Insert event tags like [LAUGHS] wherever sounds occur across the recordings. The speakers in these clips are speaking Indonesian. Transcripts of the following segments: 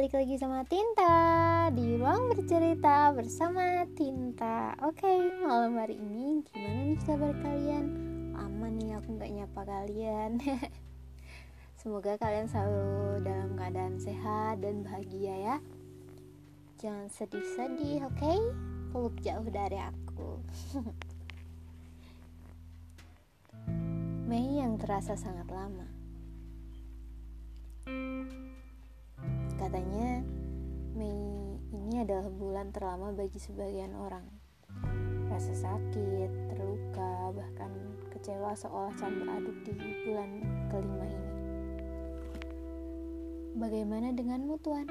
balik lagi sama Tinta Di ruang bercerita bersama Tinta Oke, malam hari ini gimana nih kabar kalian? Aman nih aku gak nyapa kalian [LAUGHS] Semoga kalian selalu dalam keadaan sehat dan bahagia ya Jangan sedih-sedih, oke? Okay? Peluk jauh dari aku [LAUGHS] Mei yang terasa sangat lama Katanya, Mei ini adalah bulan terlama bagi sebagian orang. Rasa sakit, terluka, bahkan kecewa seolah campur aduk di bulan kelima ini. Bagaimana denganmu, Tuan?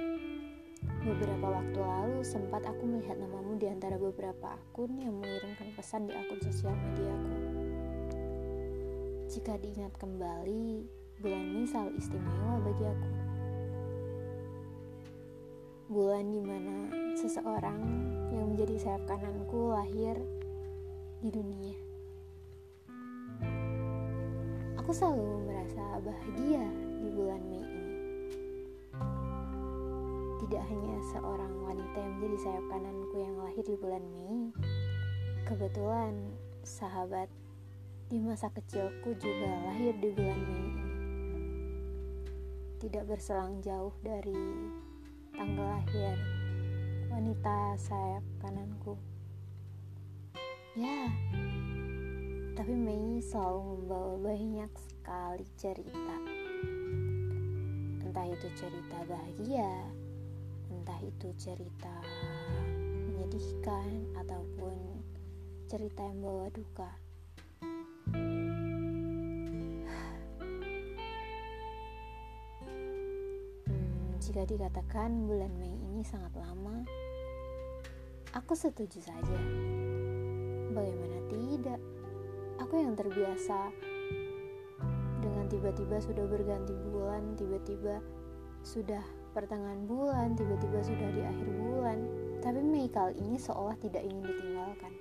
Beberapa waktu lalu sempat aku melihat namamu di antara beberapa akun yang mengirimkan pesan di akun sosial mediaku. Jika diingat kembali, bulan ini selalu istimewa bagi aku bulan di mana seseorang yang menjadi sayap kananku lahir di dunia. Aku selalu merasa bahagia di bulan Mei ini. Tidak hanya seorang wanita yang menjadi sayap kananku yang lahir di bulan Mei, kebetulan sahabat di masa kecilku juga lahir di bulan Mei ini. Tidak berselang jauh dari tanggal lahir wanita sayap kananku. Ya, tapi Mei selalu membawa banyak sekali cerita. Entah itu cerita bahagia, entah itu cerita menyedihkan, ataupun cerita yang bawa duka. Jika dikatakan bulan Mei ini sangat lama, aku setuju saja. Bagaimana tidak? Aku yang terbiasa dengan tiba-tiba sudah berganti bulan, tiba-tiba sudah pertengahan bulan, tiba-tiba sudah di akhir bulan. Tapi Mei kali ini seolah tidak ingin ditinggalkan.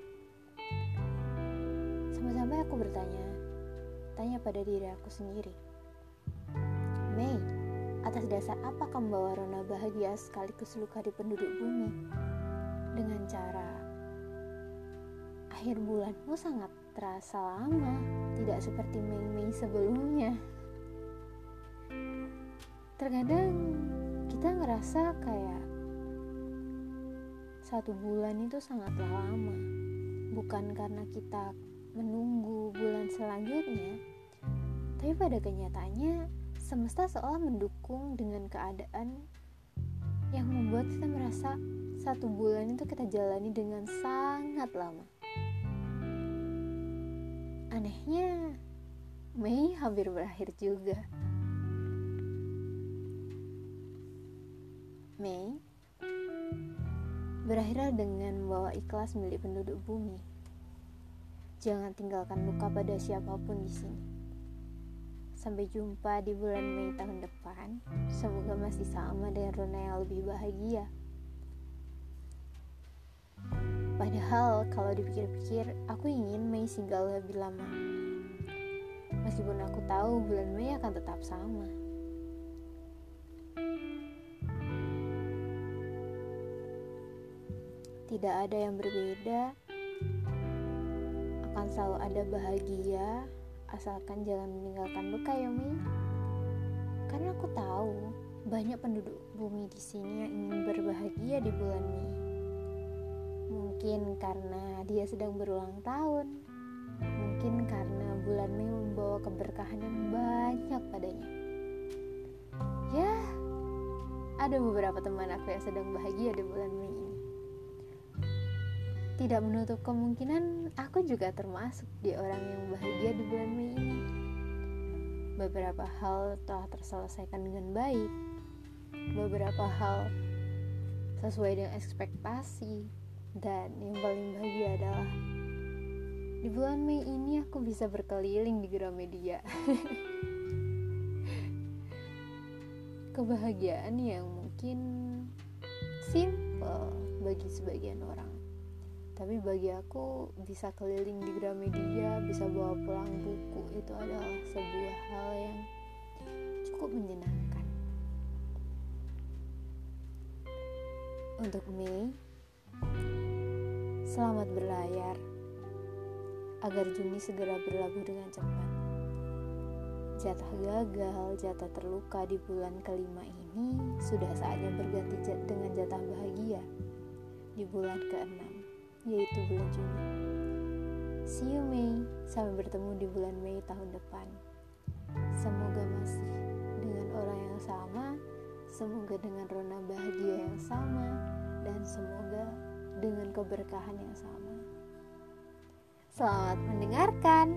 Sampai-sampai aku bertanya, tanya pada diri aku sendiri. Mei, Atas dasar apa kamu membawa rona bahagia sekaligus luka di penduduk bumi? Dengan cara akhir bulanmu sangat terasa lama, tidak seperti Mei-Mei sebelumnya. Terkadang kita ngerasa kayak satu bulan itu sangatlah lama, bukan karena kita menunggu bulan selanjutnya, tapi pada kenyataannya semesta seolah mendukung dengan keadaan yang membuat kita merasa satu bulan itu kita jalani dengan sangat lama. Anehnya, Mei hampir berakhir juga. Mei berakhirlah dengan membawa ikhlas milik penduduk bumi. Jangan tinggalkan luka pada siapa pun di sini. Sampai jumpa di bulan Mei tahun depan. Semoga masih sama dengan Rona yang lebih bahagia. Padahal kalau dipikir-pikir, aku ingin Mei singgah lebih lama. Meskipun aku tahu bulan Mei akan tetap sama. Tidak ada yang berbeda, akan selalu ada bahagia, asalkan jangan meninggalkan luka ya Mi. Karena aku tahu banyak penduduk bumi di sini yang ingin berbahagia di bulan Mei. Mungkin karena dia sedang berulang tahun, mungkin karena bulan Mei membawa keberkahan yang banyak padanya. Ya, ada beberapa teman aku yang sedang bahagia di bulan Mei ini. Tidak menutup kemungkinan aku juga termasuk di orang yang bahagia di bulan Mei ini. Beberapa hal telah terselesaikan dengan baik. Beberapa hal sesuai dengan ekspektasi. Dan yang paling bahagia adalah di bulan Mei ini aku bisa berkeliling di Gramedia. [LAUGHS] Kebahagiaan yang mungkin simple bagi sebagian orang tapi bagi aku bisa keliling di Gramedia bisa bawa pulang buku itu adalah sebuah hal yang cukup menyenangkan Untuk Mei, selamat berlayar agar Juni segera berlabuh dengan cepat. Jatah gagal, jatah terluka di bulan kelima ini sudah saatnya berganti dengan jatah bahagia di bulan keenam, yaitu bulan Juni. See you Mei, sampai bertemu di bulan Mei tahun depan. Semoga masih dengan orang yang sama, semoga dengan rona bahagia yang sama, dan semoga dengan keberkahan yang sama. Selamat mendengarkan.